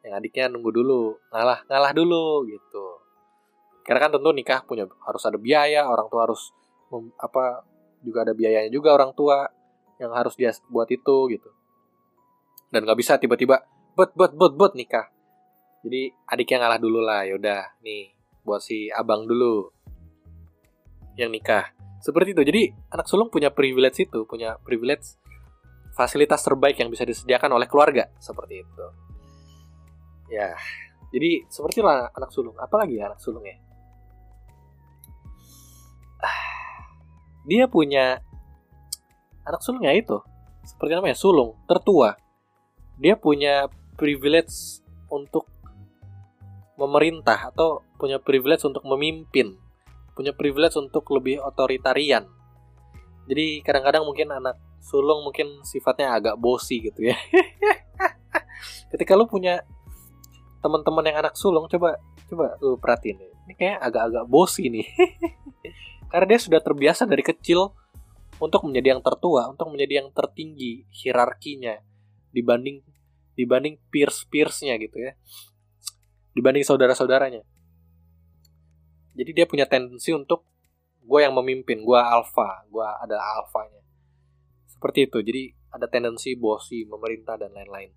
Yang adiknya nunggu dulu ngalah ngalah dulu gitu. Karena kan tentu nikah punya harus ada biaya orang tua harus mem, apa juga ada biayanya juga orang tua yang harus dia buat itu gitu. Dan nggak bisa tiba-tiba buat buat buat buat nikah. Jadi adiknya ngalah dulu lah yaudah nih buat si abang dulu yang nikah. Seperti itu. Jadi anak sulung punya privilege itu punya privilege fasilitas terbaik yang bisa disediakan oleh keluarga. Seperti itu. Ya jadi seperti lah anak sulung. Apalagi ya anak sulung ya? Dia punya anak sulungnya itu. Seperti namanya sulung tertua. Dia punya privilege untuk memerintah atau punya privilege untuk memimpin. Punya privilege untuk lebih otoritarian. Jadi kadang-kadang mungkin anak sulung mungkin sifatnya agak bosi gitu ya ketika lu punya teman-teman yang anak sulung coba coba lu perhatiin ini kayak agak-agak bosi nih karena dia sudah terbiasa dari kecil untuk menjadi yang tertua, untuk menjadi yang tertinggi hierarkinya dibanding dibanding peers-peersnya gitu ya. Dibanding saudara-saudaranya. Jadi dia punya tendensi untuk gue yang memimpin, gue alpha, gue ada alfanya. Seperti itu. Jadi ada tendensi bosi, memerintah dan lain-lain.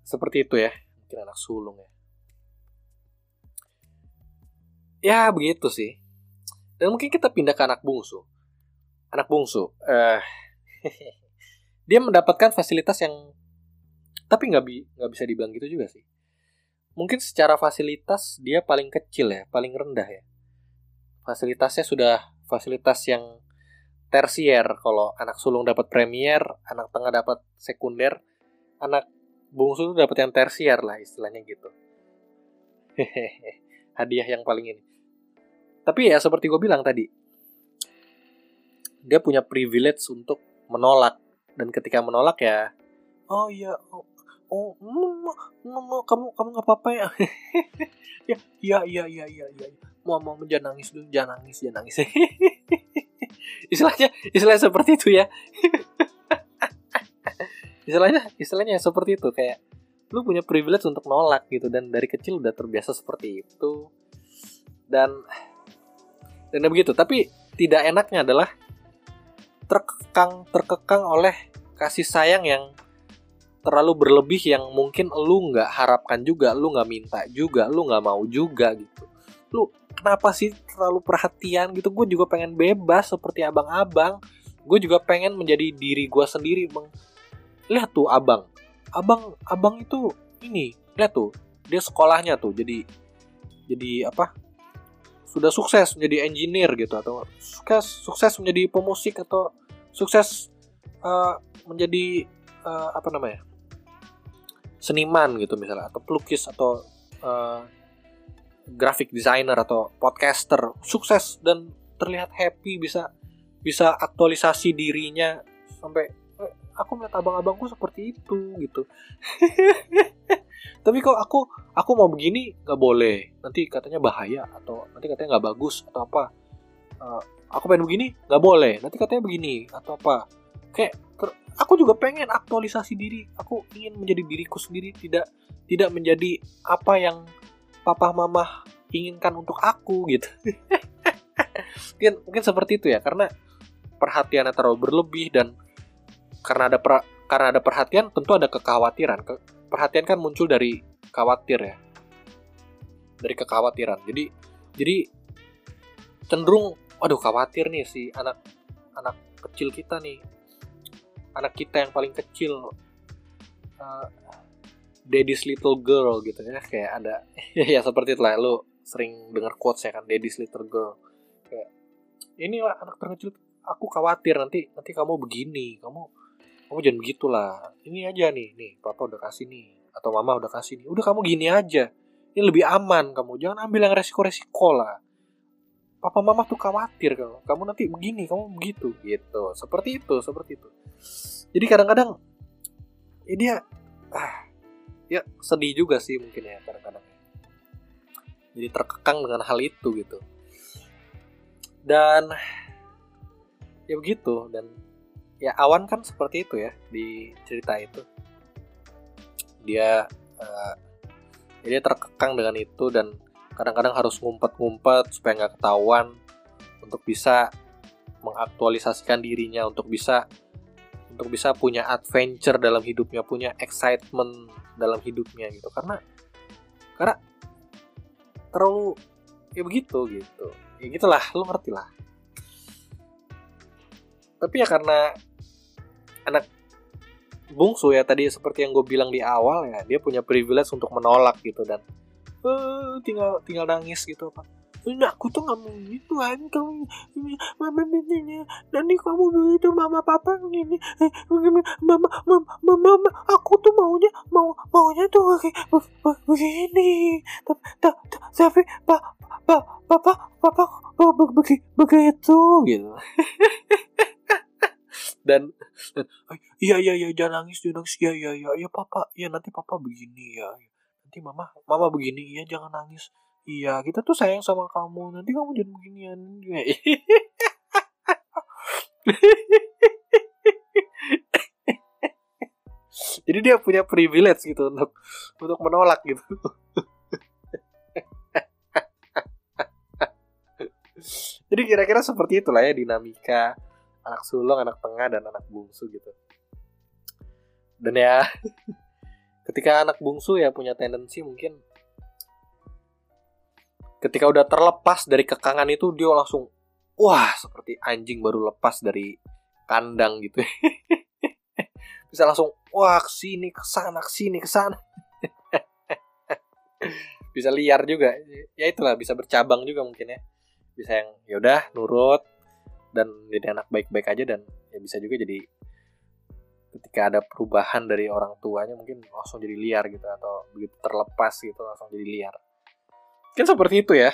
Seperti itu ya, mungkin anak sulung ya. Ya begitu sih. Dan mungkin kita pindah ke anak bungsu anak bungsu uh, dia mendapatkan fasilitas yang tapi nggak bi nggak bisa dibilang gitu juga sih mungkin secara fasilitas dia paling kecil ya paling rendah ya fasilitasnya sudah fasilitas yang tersier. Kalau anak sulung dapat premier anak tengah dapat sekunder anak bungsu dapat yang tersier lah istilahnya gitu. Hehehe hadiah yang paling ini. Tapi ya seperti gue bilang tadi dia punya privilege untuk menolak. Dan ketika menolak ya oh iya oh, oh mm, mm, kamu kamu nggak apa-apa ya? Ya iya iya iya iya iya mau mau jangan nangis dulu jangan nangis jangan nangis istilahnya istilahnya seperti itu ya. Istilahnya istilahnya seperti itu. Kayak lu punya privilege untuk nolak gitu dan dari kecil udah terbiasa seperti itu. Dan dan begitu. Tapi tidak enaknya adalah terkekang terkekang oleh kasih sayang yang terlalu berlebih yang mungkin lu nggak harapkan juga, lu nggak minta juga, lu nggak mau juga gitu. Lu kenapa sih terlalu perhatian gitu? Gue juga pengen bebas seperti abang-abang. Gue juga pengen menjadi diri gue sendiri, bang. Lihat tuh abang, abang, abang itu ini, lihat tuh dia sekolahnya tuh jadi jadi apa? sudah sukses menjadi engineer gitu atau sukses sukses menjadi pemusik atau sukses uh, menjadi uh, apa namanya seniman gitu misalnya atau pelukis atau uh, graphic designer atau podcaster sukses dan terlihat happy bisa bisa aktualisasi dirinya sampai aku melihat abang-abangku seperti itu gitu. Tapi kok aku aku mau begini nggak boleh. Nanti katanya bahaya atau nanti katanya nggak bagus atau apa. Uh, aku pengen begini nggak boleh. Nanti katanya begini atau apa. Kayak aku juga pengen aktualisasi diri. Aku ingin menjadi diriku sendiri tidak tidak menjadi apa yang papa mama inginkan untuk aku gitu mungkin mungkin seperti itu ya karena perhatiannya terlalu berlebih dan karena ada per, karena ada perhatian tentu ada kekhawatiran. Ke, perhatian kan muncul dari khawatir ya. Dari kekhawatiran. Jadi jadi cenderung waduh khawatir nih si anak anak kecil kita nih. Anak kita yang paling kecil uh, Daddy's Little Girl gitu ya kayak ada ya seperti itulah lu sering dengar quotes ya kan Daddy's Little Girl. Kayak inilah anak terkecil aku khawatir nanti nanti kamu begini kamu kamu jangan begitulah. Ini aja nih nih papa udah kasih nih atau mama udah kasih nih udah kamu gini aja. Ini lebih aman kamu jangan ambil yang resiko-resiko lah. Papa mama tuh khawatir kalau kamu nanti begini kamu begitu. Gitu seperti itu seperti itu. Jadi kadang-kadang ya dia ah ya sedih juga sih mungkin ya kadang-kadang. Jadi terkekang dengan hal itu gitu. Dan ya begitu. Dan ya Awan kan seperti itu ya di cerita itu. Dia uh, dia terkekang dengan itu dan kadang-kadang harus ngumpet-ngumpet supaya nggak ketahuan untuk bisa mengaktualisasikan dirinya untuk bisa untuk bisa punya adventure dalam hidupnya punya excitement dalam hidupnya gitu. Karena karena terlalu ya begitu gitu. Ya gitulah lo ngerti lah. Tapi ya karena anak bungsu ya tadi seperti yang gue bilang di awal ya dia punya privilege untuk menolak gitu dan uh, tinggal tinggal nangis gitu apa ini aku tuh nggak mau gitu kan kamu mama ini nanti kamu begitu mama papa ini. Mama mama mama aku tuh maunya mau maunya tuh begini tapi tapi pak pak papa papa begitu gitu. Dan, iya iya iya jangan nangis jangan nangis. Iya iya iya iya papa. Iya nanti papa begini ya nanti mama mama begini iya jangan nangis iya kita tuh sayang sama kamu. Nanti kamu jangan beginian. Jadi dia punya privilege gitu untuk untuk menolak gitu. Jadi kira-kira seperti itulah ya dinamika anak sulung anak tengah dan anak bungsu gitu. Dan ya ketika anak bungsu ya punya tendensi mungkin ketika udah terlepas dari kekangan itu dia langsung wah seperti anjing baru lepas dari kandang gitu. Bisa langsung wah ke sini ke sana ke sini ke sana bisa liar juga. Ya itulah bisa bercabang juga mungkin ya. Bisa yang yaudah nurut dan jadi anak baik-baik aja dan ya bisa juga jadi ketika ada perubahan dari orang tuanya mungkin langsung jadi liar gitu atau begitu terlepas gitu langsung jadi liar kan seperti itu ya.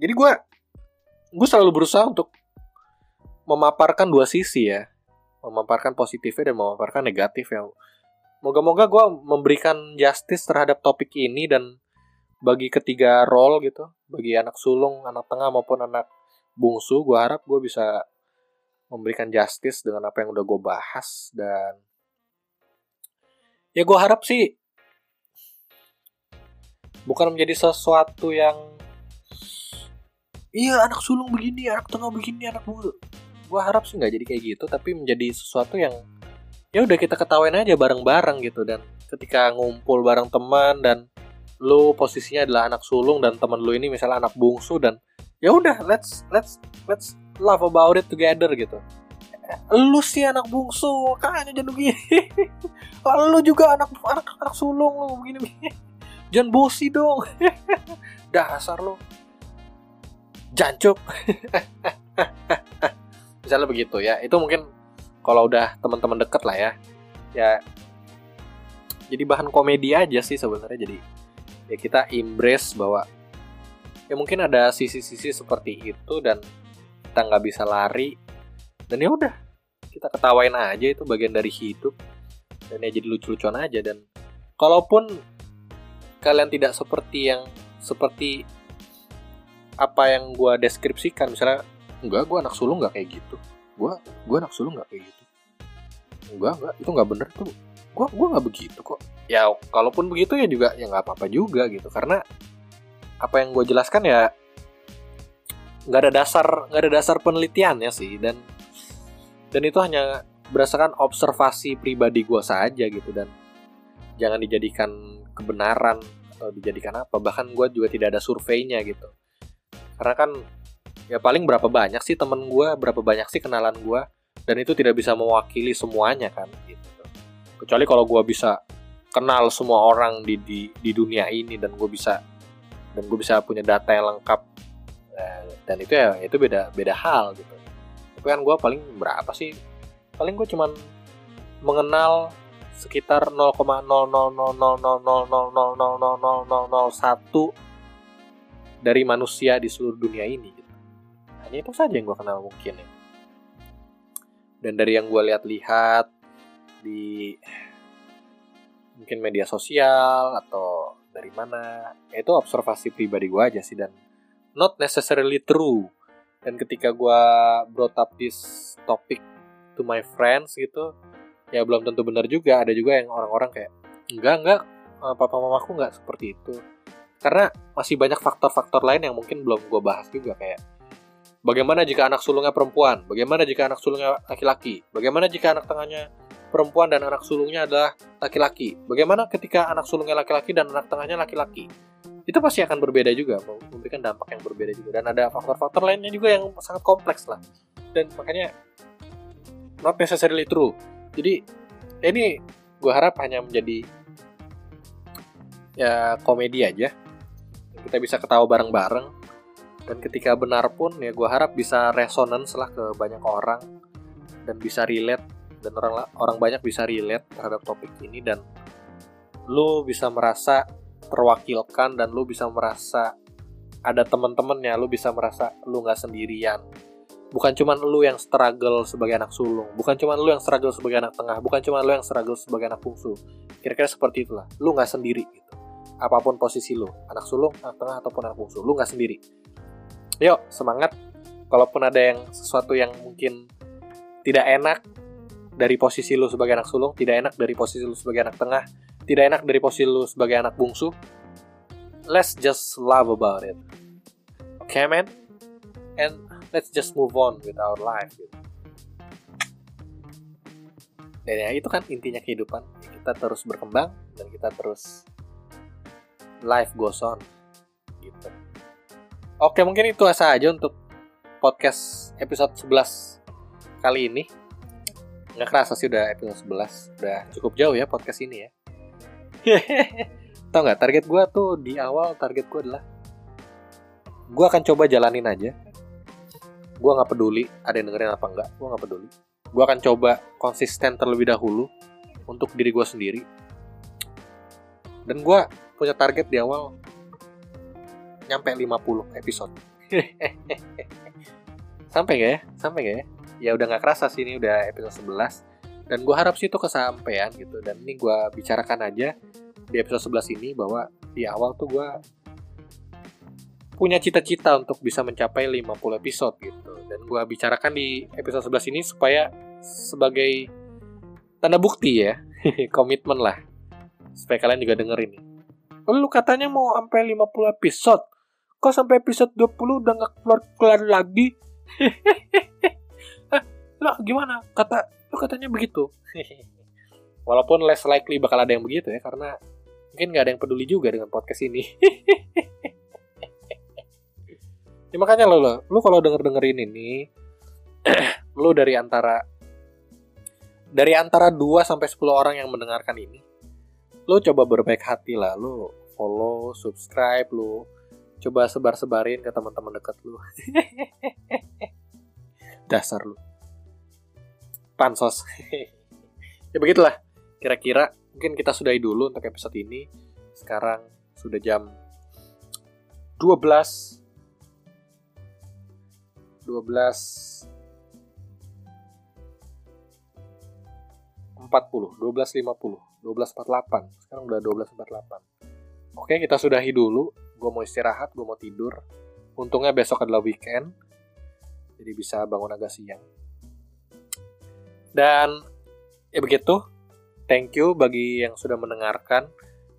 Jadi gue gue selalu berusaha untuk memaparkan dua sisi ya. Memaparkan positifnya dan memaparkan negatif ya moga-moga gue memberikan justice terhadap topik ini dan bagi ketiga role gitu bagi anak sulung anak tengah maupun anak bungsu gue harap gue bisa memberikan justice dengan apa yang udah gue bahas dan ya gue harap sih bukan menjadi sesuatu yang iya anak sulung begini anak tengah begini anak muda. Gue harap sih nggak jadi kayak gitu tapi menjadi sesuatu yang ya udah kita ketawain aja bareng-bareng gitu. Dan ketika ngumpul bareng teman dan lu posisinya adalah anak sulung dan teman lu ini misalnya anak bungsu dan ya udah let's let's let's love about it together gitu. Lu sih anak bungsu kan jadi begini lu juga anak anak anak sulung lu begini begini jangan bosi dong. Dasar lo jancuk. Misalnya begitu ya. Itu mungkin kalau udah teman-teman deket lah ya. Ya jadi bahan komedi aja sih sebenarnya. Jadi ya kita embrace bahwa ya mungkin ada sisi-sisi seperti itu dan kita nggak bisa lari. Dan ya udah kita ketawain aja itu bagian dari hidup. Dan ya jadi lucu-lucuan aja. Dan kalaupun kalian tidak seperti yang seperti apa yang gue deskripsikan. Misalnya enggak gue anak sulung nggak kayak gitu. Gue gue anak sulung nggak kayak gitu. Enggak enggak itu nggak bener tuh. Gue gue nggak begitu kok. Ya kalaupun begitu ya juga ya nggak apa-apa juga gitu. Karena apa yang gue jelaskan ya nggak ada dasar nggak ada dasar penelitiannya sih. Dan dan itu hanya berdasarkan observasi pribadi gue saja gitu. Dan jangan dijadikan kebenaran atau dijadikan apa bahkan gue juga tidak ada surveinya gitu. Karena kan ya paling berapa banyak sih temen gue berapa banyak sih kenalan gue dan itu tidak bisa mewakili semuanya kan gitu. Kecuali kalau gue bisa kenal semua orang di di, di dunia ini dan gue bisa dan gue bisa punya data yang lengkap eh, dan itu ya itu beda beda hal gitu. Tapi kan gue paling berapa sih paling gue cuman mengenal sekitar 0,00000000001 dari manusia di seluruh dunia ini gitu. Hanya itu saja yang gue kenal mungkin ya. Dan dari yang gue lihat-lihat di mungkin media sosial atau dari mana, ya itu observasi pribadi gue aja sih dan not necessarily true. Dan ketika gue brought up this topic to my friends gitu, ya belum tentu benar juga. Ada juga yang orang-orang kayak enggak enggak eh, papa mamaku enggak seperti itu. Karena masih banyak faktor-faktor lain yang mungkin belum gue bahas juga kayak bagaimana jika anak sulungnya perempuan? Bagaimana jika anak sulungnya laki-laki? Bagaimana jika anak tengahnya perempuan dan anak sulungnya adalah laki-laki? Bagaimana ketika anak sulungnya laki-laki dan anak tengahnya laki-laki? Itu pasti akan berbeda juga memberikan dampak yang berbeda juga. Dan ada faktor-faktor lainnya juga yang sangat kompleks lah. Dan makanya not necessarily true jadi ini gue harap hanya menjadi ya komedi aja. Kita bisa ketawa bareng-bareng. Dan ketika benar pun ya gue harap bisa resonance lah ke banyak orang. Dan bisa relate. Dan orang orang banyak bisa relate terhadap topik ini. Dan lu bisa merasa terwakilkan. Dan lu bisa merasa ada teman-temannya. Lu bisa merasa lu nggak sendirian bukan cuma lu yang struggle sebagai anak sulung. Bukan cuma lu yang struggle sebagai anak tengah. Bukan cuma lu yang struggle sebagai anak bungsu. Kira-kira seperti itulah. Lu nggak sendiri gitu. Apa pun posisi lu. Anak sulung anak tengah ataupun anak bungsu. Lu nggak sendiri. Yuk semangat. Kalaupun ada yang sesuatu yang mungkin tidak enak dari posisi lu sebagai anak sulung tidak enak dari posisi lu sebagai anak tengah tidak enak dari posisi lu sebagai anak bungsu let's just love about it. Okay man? And let's just move on with our life gitu. dan ya itu kan intinya kehidupan. Kita terus berkembang dan kita terus life goes on gitu. Oke mungkin itu saja untuk podcast episode 11 kali ini. Nggak kerasa sih udah episode 11 udah cukup jauh ya podcast ini ya. Tau nggak target gue tuh di awal target gue adalah gue akan coba jalanin aja gue nggak peduli ada yang dengerin apa enggak gue nggak peduli. Gue akan coba konsisten terlebih dahulu untuk diri gue sendiri. Dan gue punya target di awal nyampe 50 episode. Sampai gak ya? Sampai gak ya? Ya udah nggak kerasa sih ini udah episode 11 dan gue harap sih itu kesampaian gitu. Dan ini gue bicarakan aja di episode 11 ini bahwa di awal tuh gue punya cita-cita untuk bisa mencapai 50 episode gitu. Dan gue bicarakan di episode 11 ini supaya sebagai tanda bukti ya, komitmen lah. Supaya kalian juga denger ini. Lu katanya mau sampai 50 episode. Kok sampai episode 20 udah gak keluar-keluar lagi? lah gimana? Kata lu katanya begitu. Walaupun less likely bakal ada yang begitu ya karena mungkin gak ada yang peduli juga dengan podcast ini. Ya makanya lo lo lu kalau denger dengerin ini lu dari antara dari antara 2 sampai 10 orang yang mendengarkan ini lu coba berbaik hati lah lu follow subscribe lu coba sebar-sebarin ke teman-teman dekat lu dasar lu pansos. Ya begitulah. Kira-kira mungkin kita sudahi dulu untuk episode ini. Sekarang sudah jam 12 12 40 12.50 12.48 sekarang udah 12.48 oke kita sudahi dulu. Gue mau istirahat gue mau tidur. Untungnya besok adalah weekend jadi bisa bangun agak siang. Dan ya begitu. Thank you bagi yang sudah mendengarkan.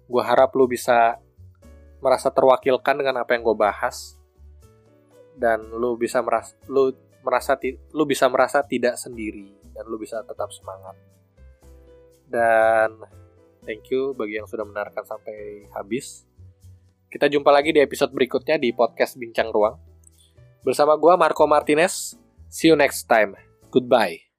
Gue harap lu bisa merasa terwakilkan dengan apa yang gue bahas dan lu bisa merasa lu merasa lu bisa merasa tidak sendiri dan lu bisa tetap semangat. Dan thank you bagi yang sudah mendengarkan sampai habis. Kita jumpa lagi di episode berikutnya di podcast Bincang Ruang. Bersama gua Marco Martinez. See you next time. Goodbye.